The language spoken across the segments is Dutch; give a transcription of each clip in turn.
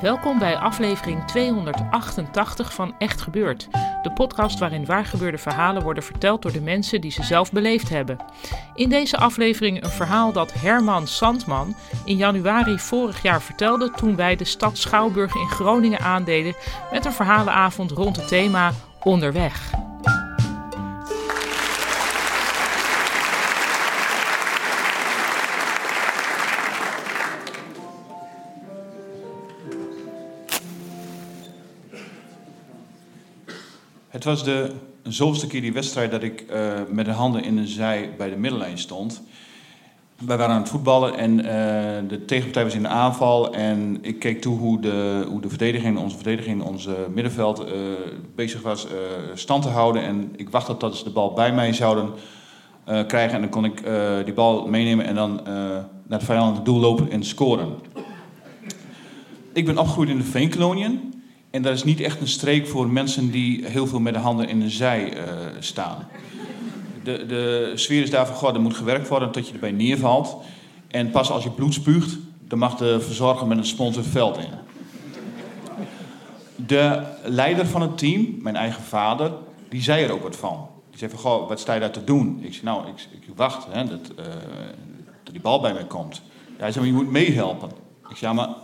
Welkom bij aflevering 288 van Echt Gebeurd. De podcast waarin waargebeurde verhalen worden verteld door de mensen die ze zelf beleefd hebben. In deze aflevering een verhaal dat Herman Sandman in januari vorig jaar vertelde toen wij de stad Schouwburg in Groningen aandeden met een verhalenavond rond het thema Onderweg. Het was de zoveelste keer die wedstrijd dat ik eh, met de handen in de zij bij de middenlijn stond. Wij waren aan het voetballen en eh, de tegenpartij was in de aanval. En ik keek toe hoe de, hoe de verdediging, onze verdediging, onze middenveld eh, bezig was stand te houden. En ik wachtte tot ze de bal bij mij zouden krijgen. En dan kon ik die bal meenemen en dan naar het vijandelijke doel lopen en scoren. Ik ben opgegroeid in de Veenkoloniën. En dat is niet echt een streek voor mensen die heel veel met de handen in de zij eh, staan. De, de sfeer is daar van, goh, er moet gewerkt worden tot je erbij neervalt. En pas als je bloed spuugt, dan mag de verzorger met een spons veld in. De leider van het team, mijn eigen vader, die zei er ook wat van. Die zei van, goh, wat sta je daar te doen? Ik zei, nou, ik, ik wacht hè, dat, eh, dat die bal bij mij komt. Hij zei, maar je moet meehelpen. Ik zei, ja, maar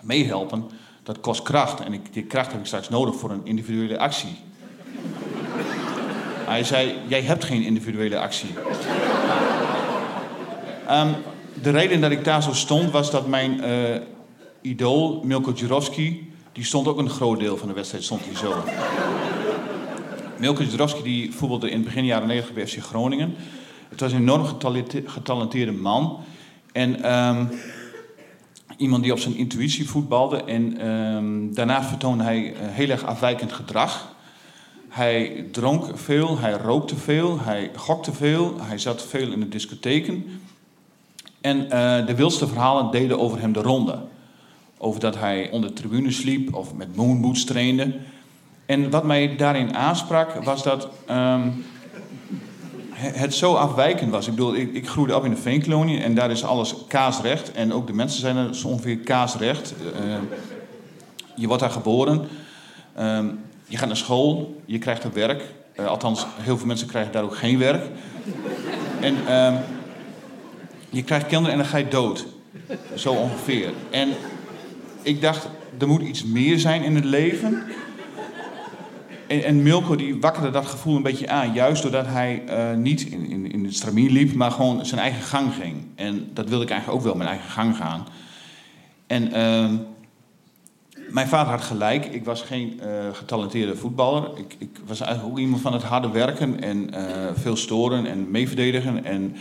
meehelpen, dat kost kracht. En ik, die kracht heb ik straks nodig voor een individuele actie. Hij zei, jij hebt geen individuele actie. Ehm, de reden dat ik daar zo stond, was dat mijn eh, idool, Milko Jurovski... die stond ook een groot deel van de wedstrijd, stond hij zo. Milko Jurovski die voetbalde in begin jaren 90 bij FC Groningen. Het was een enorm getalente- getalenteerde man. En... ehm, iemand die op zijn intuïtie voetbalde. En ehm, daarnaast vertoonde hij eh, heel erg afwijkend gedrag. Hij dronk veel, hij rookte veel, hij gokte veel, hij zat veel in de discotheken. En eh, de wildste verhalen deden over hem de ronde. Over dat hij onder de tribune sliep of met moonboots trainde. En wat mij daarin aansprak was dat ehm, het zo afwijkend was. Ik bedoel, ik, ik groeide op in de Veenkolonie en daar is alles kaasrecht. En ook de mensen zijn er zo ongeveer kaasrecht. Eh, je wordt daar geboren. Ehm, je gaat naar school, je krijgt er werk. Eh, althans, heel veel mensen krijgen daar ook geen werk. En ehm, je krijgt kinderen en dan ga je dood. Zo ongeveer. En ik dacht, er moet iets meer zijn in het leven. En, en Milko die wakkerde dat gevoel een beetje aan. Juist doordat hij eh, niet in, in, in het stramien liep, maar gewoon zijn eigen gang ging. En dat wilde ik eigenlijk ook wel, mijn eigen gang gaan. En ehm, mijn vader had gelijk. Ik was geen eh, getalenteerde voetballer. Ik, ik was eigenlijk ook iemand van het harde werken en eh, veel storen en meeverdedigen. En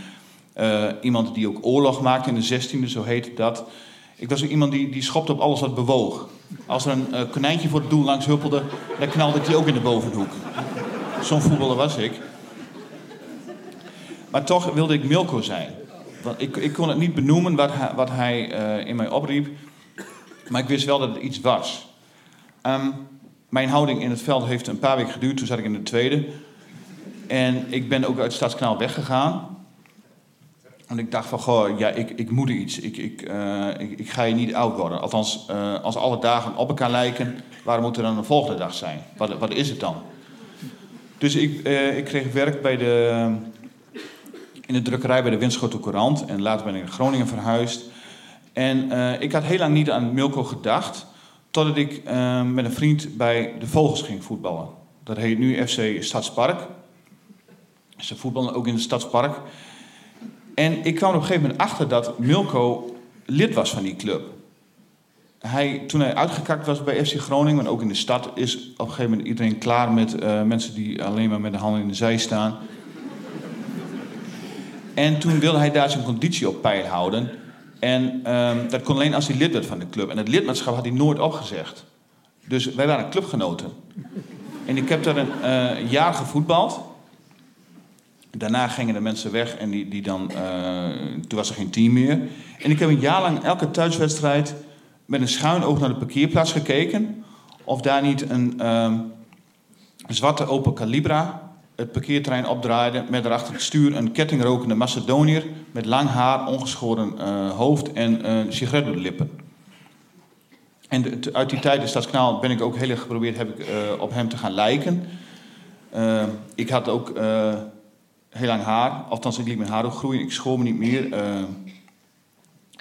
iemand die ook oorlog maakte in de 16e, zo heette dat. Ik was ook iemand die, die schopte op alles wat bewoog. Als er een eh, konijntje voor het doel langs huppelde, dan knalde ik die ook in de bovenhoek. Zo'n voetballer was ik. Maar toch wilde ik Milko zijn. Want ik, ik kon het niet benoemen wat hij, wat hij eh, in mij opriep. Maar ik wist wel dat het iets was. Ehm, mijn houding in het veld heeft een paar weken geduurd. Toen zat ik in de tweede. En ik ben ook uit Stadskanaal weggegaan. En ik dacht van, goh, ja, ik, ik moet iets. Ik, eh, ik, ik ga hier niet oud worden. Althans, eh, als alle dagen op elkaar lijken, waarom moet er dan een volgende dag zijn? Wat, wat is het dan? Dus ik, eh, ik kreeg werk bij de, in de drukkerij bij de Winschoten Courant. En later ben ik naar Groningen verhuisd. En ik had heel lang niet aan Milko gedacht. Totdat ik met een vriend bij de Vogels ging voetballen. Dat heet nu FC Stadspark. Ze voetballen ook in het Stadspark. En ik kwam op een gegeven moment achter dat Milko lid was van die club. hij, toen hij uitgekakt was bij FC Groningen, maar ook in de stad, is op een gegeven moment iedereen klaar met uh, mensen die alleen maar met de handen in de zij staan. En toen wilde hij daar zijn conditie op peil houden. En um, dat kon alleen als hij lid werd van de club. En het lidmaatschap had hij nooit opgezegd. Dus wij waren clubgenoten. En ik heb daar een uh, jaar gevoetbald. Daarna gingen de mensen weg en die, die dan, uh, toen was er geen team meer. En ik heb een jaar lang elke thuiswedstrijd met een schuin oog naar de parkeerplaats gekeken. Of daar niet een um, zwarte Opel Calibra het parkeerterrein opdraaide. Met erachter het stuur een kettingrokende Macedoniër met lang haar, ongeschoren uh, hoofd en uh, sigaret door de lippen. En de, uit die tijd in Stadskanaal ben ik ook heel erg geprobeerd heb ik, uh, op hem te gaan lijken. ik had ook heel lang haar, althans ik liet mijn haar ook groeien, ik schoor me niet meer.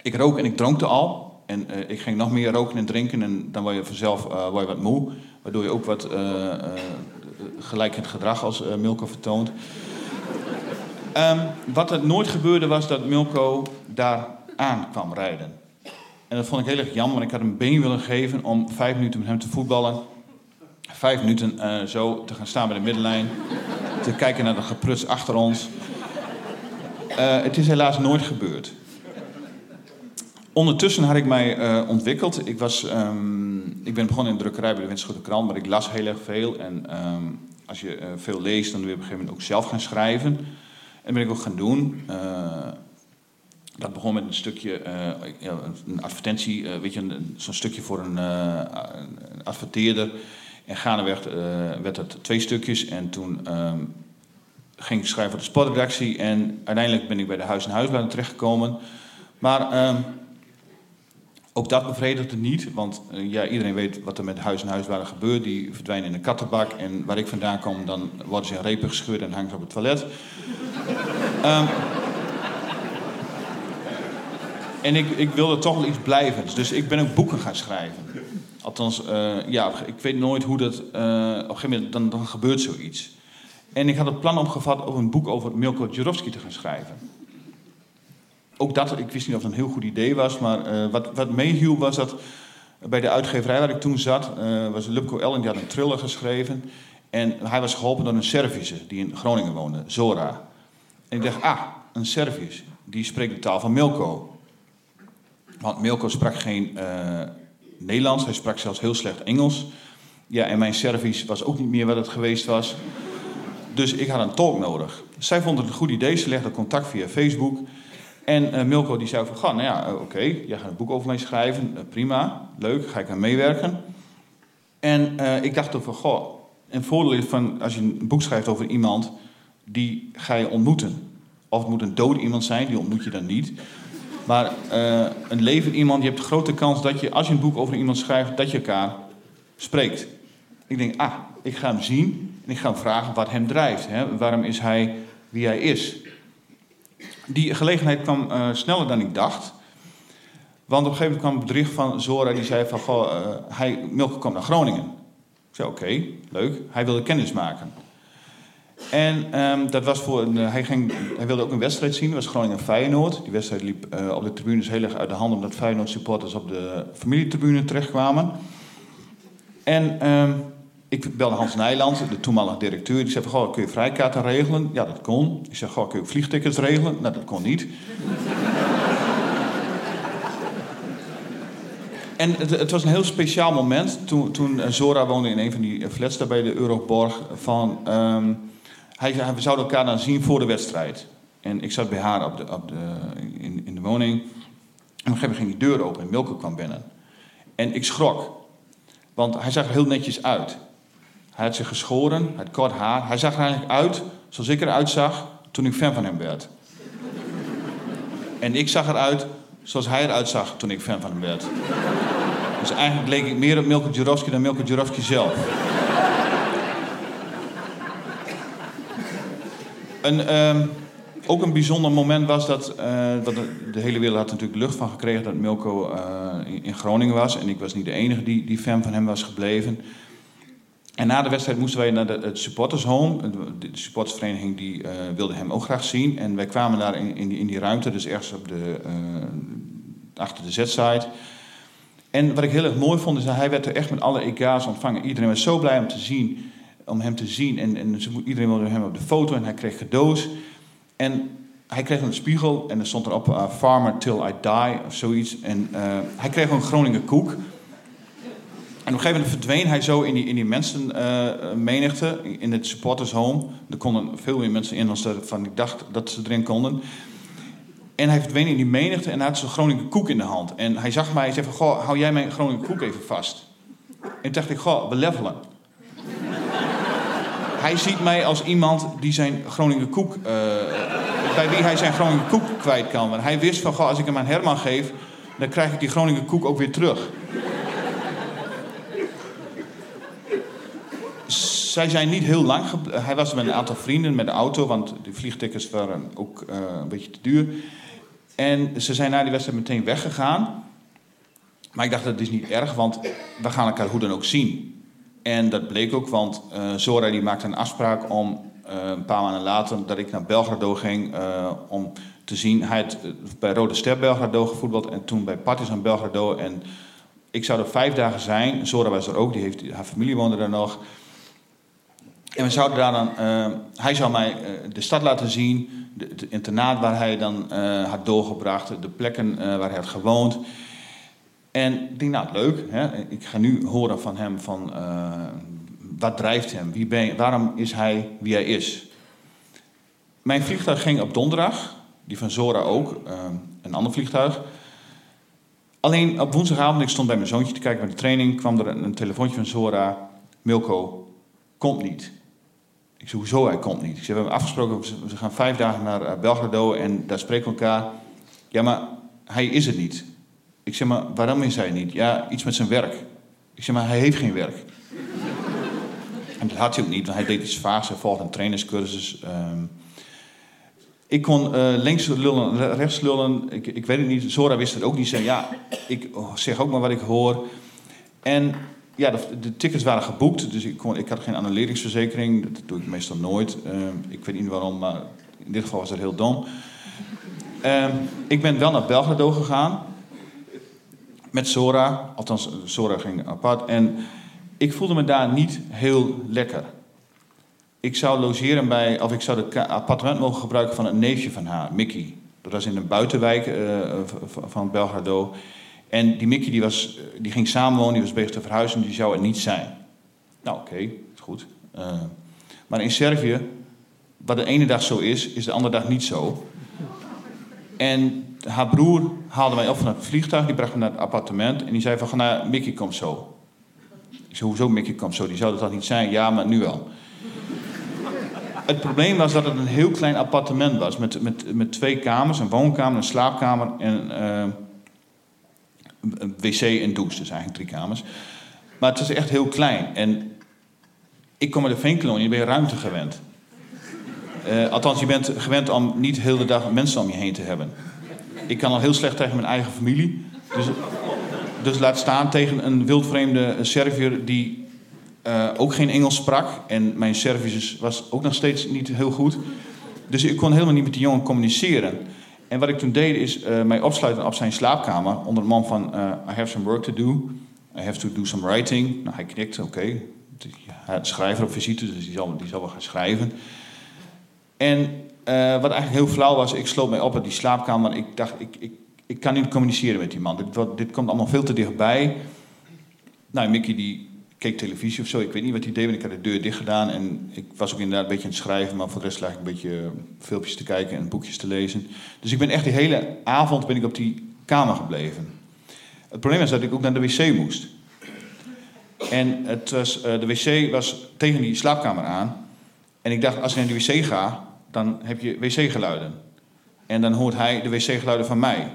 ik rook en ik dronkte al. En uh, ik ging nog meer roken en drinken en dan word je vanzelf uh, word je wat moe. Waardoor je ook wat uh, gelijkend gedrag als Milko vertoont. Um, wat er nooit gebeurde was dat Milko daar aan kwam rijden. En dat vond ik heel erg jammer, want ik had hem been willen geven om vijf minuten met hem te voetballen. Vijf minuten zo te gaan staan bij de middenlijn. te kijken naar de gepruts achter ons. het is helaas nooit gebeurd. Ondertussen had ik mij uh, ontwikkeld. Ik, was, um, ik ben begonnen in de drukkerij bij de Wenschoten Krant, maar ik las heel erg veel. En um, als je veel leest, dan wil je op een gegeven moment ook zelf gaan schrijven. En dat ben ik ook gaan doen. Dat begon met een stukje, een advertentie, weet je, zo'n stukje voor een, een, adverteerder. En gaandeweg werd het twee stukjes. En toen um, ging ik schrijven voor de sportredactie. En uiteindelijk ben ik bij de Huis- en Huisbladen terechtgekomen. Maar ook dat bevredigde niet, want uh, ja, iedereen weet wat er met huis en huisbladen gebeurt. Die verdwijnen in de kattenbak en waar ik vandaan kom, dan worden ze in repen gescheurd en hangen ze op het toilet. um, en ik, ik wilde toch wel iets blijvends, dus ik ben ook boeken gaan schrijven. Althans, uh, ja, ik weet nooit hoe dat... Uh, op een gegeven moment dan, dan gebeurt zoiets. En ik had het plan opgevat om een boek over Milko Jurovski te gaan schrijven ook dat, ik wist niet of het een heel goed idee was, maar uh, wat, wat meehielp was dat bij de uitgeverij waar ik toen zat, was Lubko Ellen, die had een thriller geschreven. En hij was geholpen door een Servische die in Groningen woonde, Zora. En ik dacht, ah, een Servisch, die spreekt de taal van Milko. Want Milko sprak geen Nederlands, hij sprak zelfs heel slecht Engels. Ja, en mijn Servisch was ook niet meer wat het geweest was. Dus ik had een tolk nodig. Zij vond het een goed idee, ze legde contact via Facebook. En uh, Milko die zei van, nou ja, uh, oké, jij gaat een boek over mij schrijven, uh, prima, leuk, ga ik aan meewerken. En ik dacht van, goh, een voordeel is van als je een boek schrijft over iemand, die ga je ontmoeten. Of het moet een dood iemand zijn, die ontmoet je dan niet. Maar een leven iemand, je hebt de grote kans dat je, als je een boek over iemand schrijft, dat je elkaar spreekt. Ik denk, ah, ik ga hem zien en ik ga hem vragen wat hem drijft. Hè? Waarom is hij wie hij is? Die gelegenheid kwam uh, sneller dan ik dacht. Want op een gegeven moment kwam een bericht van Zora die zei van... Goh, uh, hij, Milke komt naar Groningen. Ik zei, oké, leuk. Hij wilde kennis maken. En um, dat was voor uh, hij, ging, hij wilde ook een wedstrijd zien. Dat was Groningen-Feyenoord. Die wedstrijd liep uh, op de tribunes heel erg uit de hand... omdat Feyenoord-supporters op de familietribune terechtkwamen. En... Um, ik belde Hans Nijland, de toenmalige directeur. Die zei goh, kun je vrijkaarten regelen? Ja, dat kon. Ik zei, goh, kun je vliegtickets regelen? Nou, dat kon niet. en het, het, was een heel speciaal moment. Toen, toen Zora woonde in een van die flats daar bij de Euroborg. Van, um, hij, we zouden elkaar dan zien voor de wedstrijd. En ik zat bij haar op de, op de, in, in de woning. En op een gegeven moment ging die deur open en Milke kwam binnen. En ik schrok. Want hij zag er heel netjes uit. Hij had zich geschoren, hij had kort haar. Hij zag er eigenlijk uit zoals ik eruit zag toen ik fan van hem werd. En ik zag eruit zoals hij eruit zag toen ik fan van hem werd. Dus eigenlijk leek ik meer op Milko Jurovski dan Milko Jurovski zelf. Um, ook een bijzonder moment was dat, uh, dat de, hele wereld had natuurlijk lucht van gekregen dat Milko uh, in, in Groningen was. En ik was niet de enige die, die fan van hem was gebleven. En na de wedstrijd moesten wij naar de, het supportershome. De, de supportersvereniging die, uh, wilde hem ook graag zien. En wij kwamen daar in, in, die, ruimte, dus ergens op de, achter de Z-site. En wat ik heel erg mooi vond, is dat hij werd er echt met alle ega's ontvangen. Iedereen was zo blij om, te zien, om hem te zien. En, en iedereen wilde hem op de foto en hij kreeg cadeaus. En hij kreeg een spiegel en er stond erop uh, Farmer Till I Die of zoiets. En uh, hij kreeg een Groninger koek. En op een gegeven moment verdween hij zo in die, in die mensenmenigte, uh, in het supporters home. Er konden veel meer mensen in dan ze van ik dacht dat ze erin konden. En hij verdween in die menigte en hij had zo'n Groninger koek in de hand. En hij zag mij en zei van, goh, hou jij mijn Groninger koek even vast. En toen dacht ik, goh, belevelen. Hij ziet mij als iemand die zijn Groninger koek, uh, bij wie hij zijn Groninger koek kwijt kan. Want hij wist van, goh, als ik hem aan Herman geef, dan krijg ik die Groninger koek ook weer terug. zij zijn niet heel lang. Hij was met een aantal vrienden met de auto, want de vliegtickets waren ook uh, een beetje te duur. En ze zijn na die wedstrijd meteen weggegaan. Maar ik dacht, dat is niet erg, want we gaan elkaar hoe dan ook zien. En dat bleek ook, want uh, Zora die maakte een afspraak om uh, een paar maanden later dat ik naar Belgrado ging uh, om te zien. Hij had bij Rode Ster Belgrado gevoetbald en toen bij Partizan Belgrado. En ik zou er vijf dagen zijn. Zora was er ook, die heeft, haar familie woonde daar nog. En we zouden daar dan, hij zou mij de stad laten zien, het internaat waar hij dan uh, had doorgebracht, de plekken waar hij had gewoond. En ik denk, nou leuk, hè? ik ga nu horen van hem van uh, wat drijft hem, wie ben, waarom is hij wie hij is. Mijn vliegtuig ging op donderdag, die van Zora ook, een ander vliegtuig. Alleen op woensdagavond, ik stond bij mijn zoontje te kijken bij de training, kwam er een, telefoontje van Zora, Milko, komt niet. Ik zei, hoezo hij komt niet? Ik zei, we hebben afgesproken, we gaan vijf dagen naar Belgrado en daar spreken we elkaar. Ja, maar hij is het niet. Ik zeg, maar waarom is hij niet? Ja, iets met zijn werk. Ik zeg, maar hij heeft geen werk. en dat had hij ook niet, want hij deed iets vaags. Hij volgde een trainerscursus. Um, ik kon uh, links lullen, rechts lullen. Ik, ik weet het niet. Zora wist het ook niet. Zei, ja, ik zeg ook maar wat ik hoor. En ja, de, tickets waren geboekt, dus ik, kon, ik had geen annuleringsverzekering. Dat doe ik meestal nooit. Uh, ik weet niet waarom, maar in dit geval was het heel dom. Uh, ik ben wel naar Belgrado gegaan. Met Sora. Althans, Sora ging apart. En ik voelde me daar niet heel lekker. Ik zou logeren bij, of ik zou het appartement mogen gebruiken van een neefje van haar, Mickey. Dat was in een buitenwijk uh, van Belgrado. En die Mickey die was, die ging samenwonen, die was bezig te verhuizen, die zou er niet zijn. Nou, oké, goed. Uh, maar in Servië, wat de ene dag zo is, is de andere dag niet zo. En haar broer haalde mij op van het vliegtuig, die bracht me naar het appartement en die zei van, nou, Mickey komt zo. Ik zei, hoezo Mickey komt zo? Die zou dat toch niet zijn? Ja, maar nu wel. Het probleem was dat het een heel klein appartement was, met, met, met twee kamers, een woonkamer, een slaapkamer en... Uh, een wc en douche, dus eigenlijk drie kamers. Maar het is echt heel klein. En ik kom uit de Veenkolonie, je ben je ruimte gewend. Uh, althans, je bent gewend om niet de hele dag mensen om je heen te hebben. Ik kan al heel slecht tegen mijn eigen familie. Dus, dus laat staan tegen een wildvreemde Serviër die uh, ook geen Engels sprak. En mijn Servisch was ook nog steeds niet heel goed. Dus ik kon helemaal niet met die jongen communiceren. En wat ik toen deed is uh, mij opsluiten op zijn slaapkamer onder de man van I have some work to do. I have to do some writing. Nou, hij knikt, oké. Okay. Schrijver op visite, dus die zal, die zal wel gaan schrijven. En uh, wat eigenlijk heel flauw was, ik sloot mij op uit die slaapkamer. Ik dacht, ik, ik, ik kan niet communiceren met die man. Dit, dit komt allemaal veel te dichtbij. Nou, Mickey die keek televisie of zo. Ik weet niet wat hij deed, want ik had de deur dicht gedaan. En ik was ook inderdaad een beetje aan het schrijven, maar voor de rest lag ik een beetje filmpjes te kijken en boekjes te lezen. Dus ik ben echt die hele avond ben ik op die kamer gebleven. Het probleem is dat ik ook naar de wc moest. En het was, uh, de wc was tegen die slaapkamer aan. En ik dacht, als ik naar de wc ga, dan heb je wc-geluiden. En dan hoort hij de wc-geluiden van mij.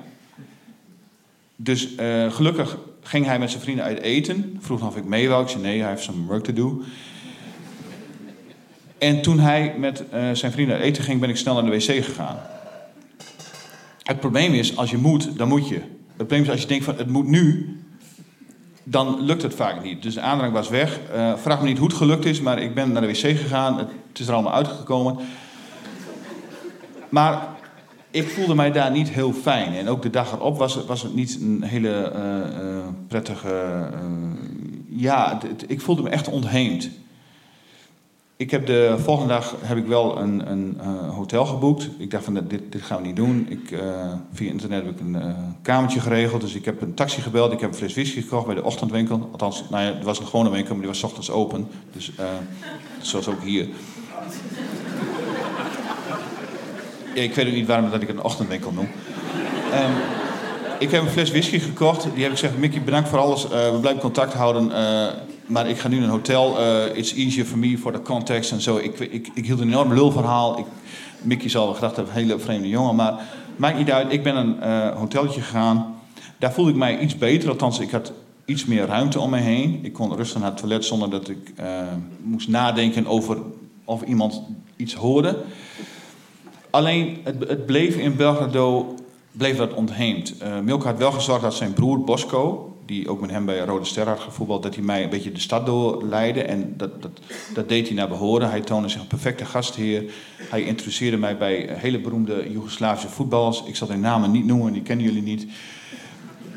Dus uh, gelukkig ging hij met zijn vrienden uit eten. Vroeg of ik mee wou. Ik zei nee, hij heeft some work to do. En toen hij met uh, zijn vrienden uit eten ging, ben ik snel naar de wc gegaan. Het probleem is, als je moet, dan moet je. Het probleem is, als je denkt van het moet nu, dan lukt het vaak niet. Dus de aandrang was weg. Uh, vraag me niet hoe het gelukt is, maar ik ben naar de wc gegaan. Het is er allemaal uitgekomen. Maar ik voelde mij daar niet heel fijn. En ook de dag erop was, was het niet een hele eh, eh, prettige... eh, ja, ik voelde me echt ontheemd. Ik heb de volgende dag heb ik wel een, een hotel geboekt. Ik dacht van dit, dit gaan we niet doen. Ik, via internet heb ik een kamertje geregeld. Dus ik heb een taxi gebeld. Ik heb een fles whisky gekocht bij de ochtendwinkel. Althans, nou ja, het was een gewone winkel, maar die was ochtends open. Dus zoals ook hier. Ik weet ook niet waarom dat ik een ochtendwinkel noem. Ehm, ik heb een fles whisky gekocht. Die heb ik gezegd, Mickey, bedankt voor alles. Eh, we blijven contact houden. eh, maar ik ga nu naar een hotel. Eh, it's easier for me, for the context en zo. Ik, ik, ik hield een enorm lulverhaal. Ik, Mickey zal wel gedacht hebben, een hele vreemde jongen. Maar maakt niet uit. Ik ben een hotelletje gegaan. Daar voelde ik mij iets beter. Althans, ik had iets meer ruimte om me heen. Ik kon rustig naar het toilet zonder dat ik moest nadenken over of iemand iets hoorde. Alleen, het, het bleef in Belgrado bleef dat ontheemd. Milko had wel gezorgd dat zijn broer Bosco, die ook met hem bij Rode Ster had gevoetbald, dat hij mij een beetje de stad doorleidde. En dat, dat, dat deed hij naar behoren. Hij toonde zich een perfecte gastheer. Hij introduceerde mij bij hele beroemde Joegoslavische voetballers. Ik zal die namen niet noemen, die kennen jullie niet.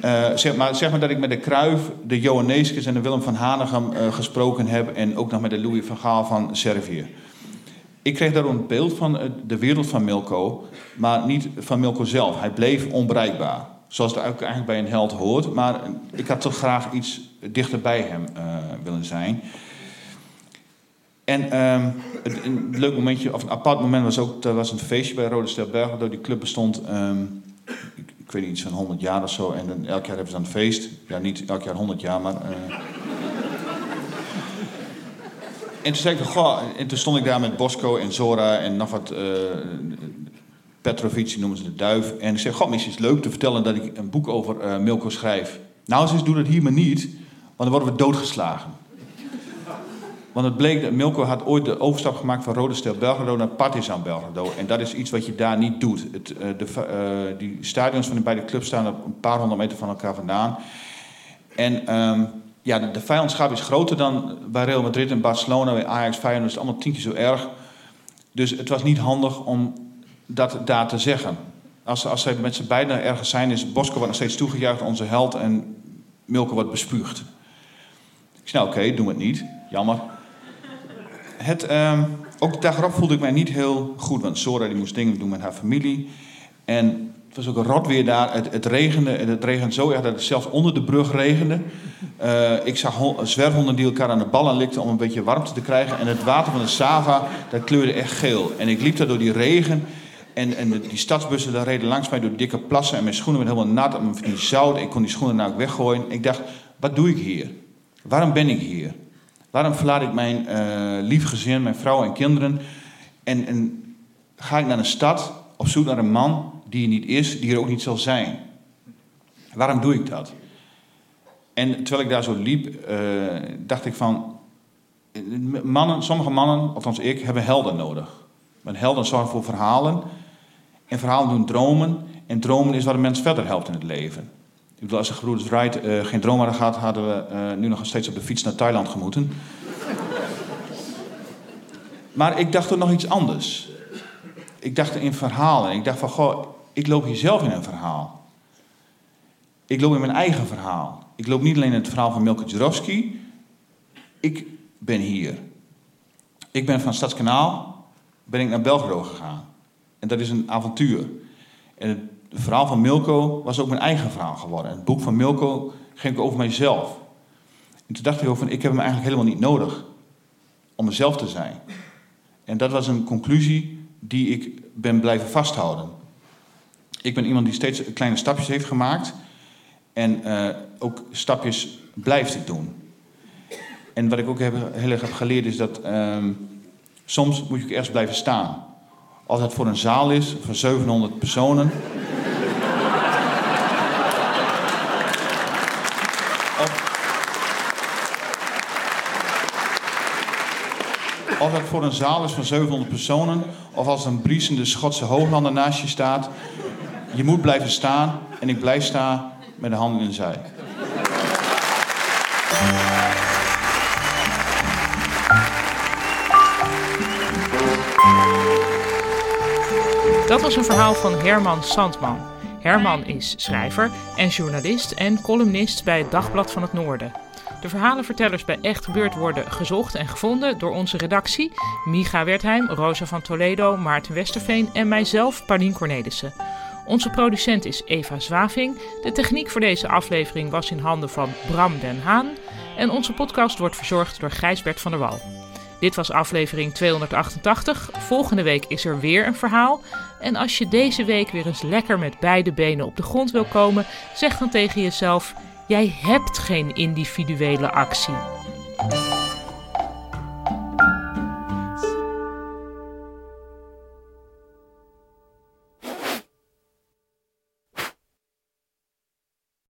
Eh, zeg, maar, zeg maar dat ik met de Kruif, de Johan Neeskens en de Willem van Hanegem eh, gesproken heb. En ook nog met de Louis van Gaal van Servië. Ik kreeg daardoor een beeld van eh, de wereld van Milko, maar niet van Milko zelf. Hij bleef onbereikbaar. Zoals het eigenlijk bij een held hoort. Maar eh, ik had toch graag iets dichter bij hem eh, willen zijn. En ehm, een leuk momentje, of een apart moment was ook... Er was een feestje bij Rode Belgrado. Die club bestond, ehm, ik, weet niet, van 100 jaar of zo. En dan, elk jaar hebben ze dan een feest. Ja, niet elk jaar 100 jaar, maar... en toen zei ik, en toen stond ik daar met Bosco en Zora en nog wat... eh Petrovic, noemen ze de duif. En ik zei, goh, misschien is het leuk te vertellen dat ik een boek over eh, Milko schrijf. Nou, ze doe dat hier maar niet, want dan worden we doodgeslagen. Want het bleek dat Milko had ooit de overstap gemaakt van Rode Ster Belgrado naar Partizan Belgrado. En dat is iets wat je daar niet doet. Het, eh, de, eh, die stadions van de beide clubs staan op een paar honderd meter van elkaar vandaan. En ehm, ja, de, vijandschap is groter dan bij Real Madrid en Barcelona, bij Ajax, Feyenoord. is allemaal tien zo erg. Dus het was niet handig om dat daar te zeggen. Als, als zij met z'n beiden ergens zijn, is Bosco wordt nog steeds toegejuicht, onze held, en Milko wordt bespuugd. Ik zei, nou oké, doen we het niet. Jammer. Het, ehm, ook de dag erop voelde ik mij niet heel goed, want Sora die moest dingen doen met haar familie. En was ook een rot weer daar. Het, het regende, en het regende zo erg dat het zelfs onder de brug regende. Eh, ik zag hon- zwerfhonden die elkaar aan de ballen likten om een beetje warmte te krijgen. En het water van de Sava, dat kleurde echt geel. En ik liep daar door die regen. En, en die stadsbussen daar reden langs mij door dikke plassen. En mijn schoenen werden helemaal nat. En die zout. Ik kon die schoenen nou ook weggooien. Ik dacht, wat doe ik hier? Waarom ben ik hier? Waarom verlaat ik mijn eh lief gezin, mijn vrouw en kinderen? En, en ga ik naar een stad op zoek naar een man die er niet is, die er ook niet zal zijn? Waarom doe ik dat? En terwijl ik daar zo liep, eh, dacht ik van... Mannen, sommige mannen, althans ik, hebben helden nodig. Want helden zorgen voor verhalen. En verhalen doen dromen. En dromen is wat een mens verder helpt in het leven. Ik bedoel, als de gebroeders Wright eh, geen droom hadden gehad... hadden we eh, nu nog steeds op de fiets naar Thailand gemoeten. Maar ik dacht er nog iets anders. Ik dacht in verhalen. Ik dacht van, goh, ik loop hier zelf in een verhaal. Ik loop in mijn eigen verhaal. Ik loop niet alleen in het verhaal van Milko Jurovski. Ik ben hier. Ik ben van Stadskanaal ben ik naar Belgrado gegaan. En dat is een avontuur. En het verhaal van Milko was ook mijn eigen verhaal geworden. Het boek van Milko ging over mijzelf. En toen dacht ik ook van, ik heb hem eigenlijk helemaal niet nodig om mezelf te zijn. En dat was een conclusie die ik ben blijven vasthouden. Ik ben iemand die steeds kleine stapjes heeft gemaakt. En eh, ook stapjes blijft doen. En wat ik ook heb, heel erg heb geleerd is dat ehm, soms moet je ook ergens blijven staan. Als het voor een zaal is van 700 personen. of, of het voor een zaal is van 700 personen. Of als een briesende Schotse hooglander naast je staat. Je moet blijven staan. En ik blijf staan met de handen in de zij. Dat was een verhaal van Herman Sandman. Herman is schrijver en journalist en columnist bij het Dagblad van het Noorden. De verhalenvertellers bij Echt Gebeurd worden gezocht en gevonden door onze redactie, Miga Wertheim, Rosa van Toledo, Maarten Westerveen en mijzelf, Paulien Cornelissen. Onze producent is Eva Zwaving. De techniek voor deze aflevering was in handen van Bram Den Haan. En onze podcast wordt verzorgd door Gijsbert van der Wal. Dit was aflevering 288. Volgende week is er weer een verhaal. En als je deze week weer eens lekker met beide benen op de grond wil komen, zeg dan tegen jezelf: Jij hebt geen individuele actie.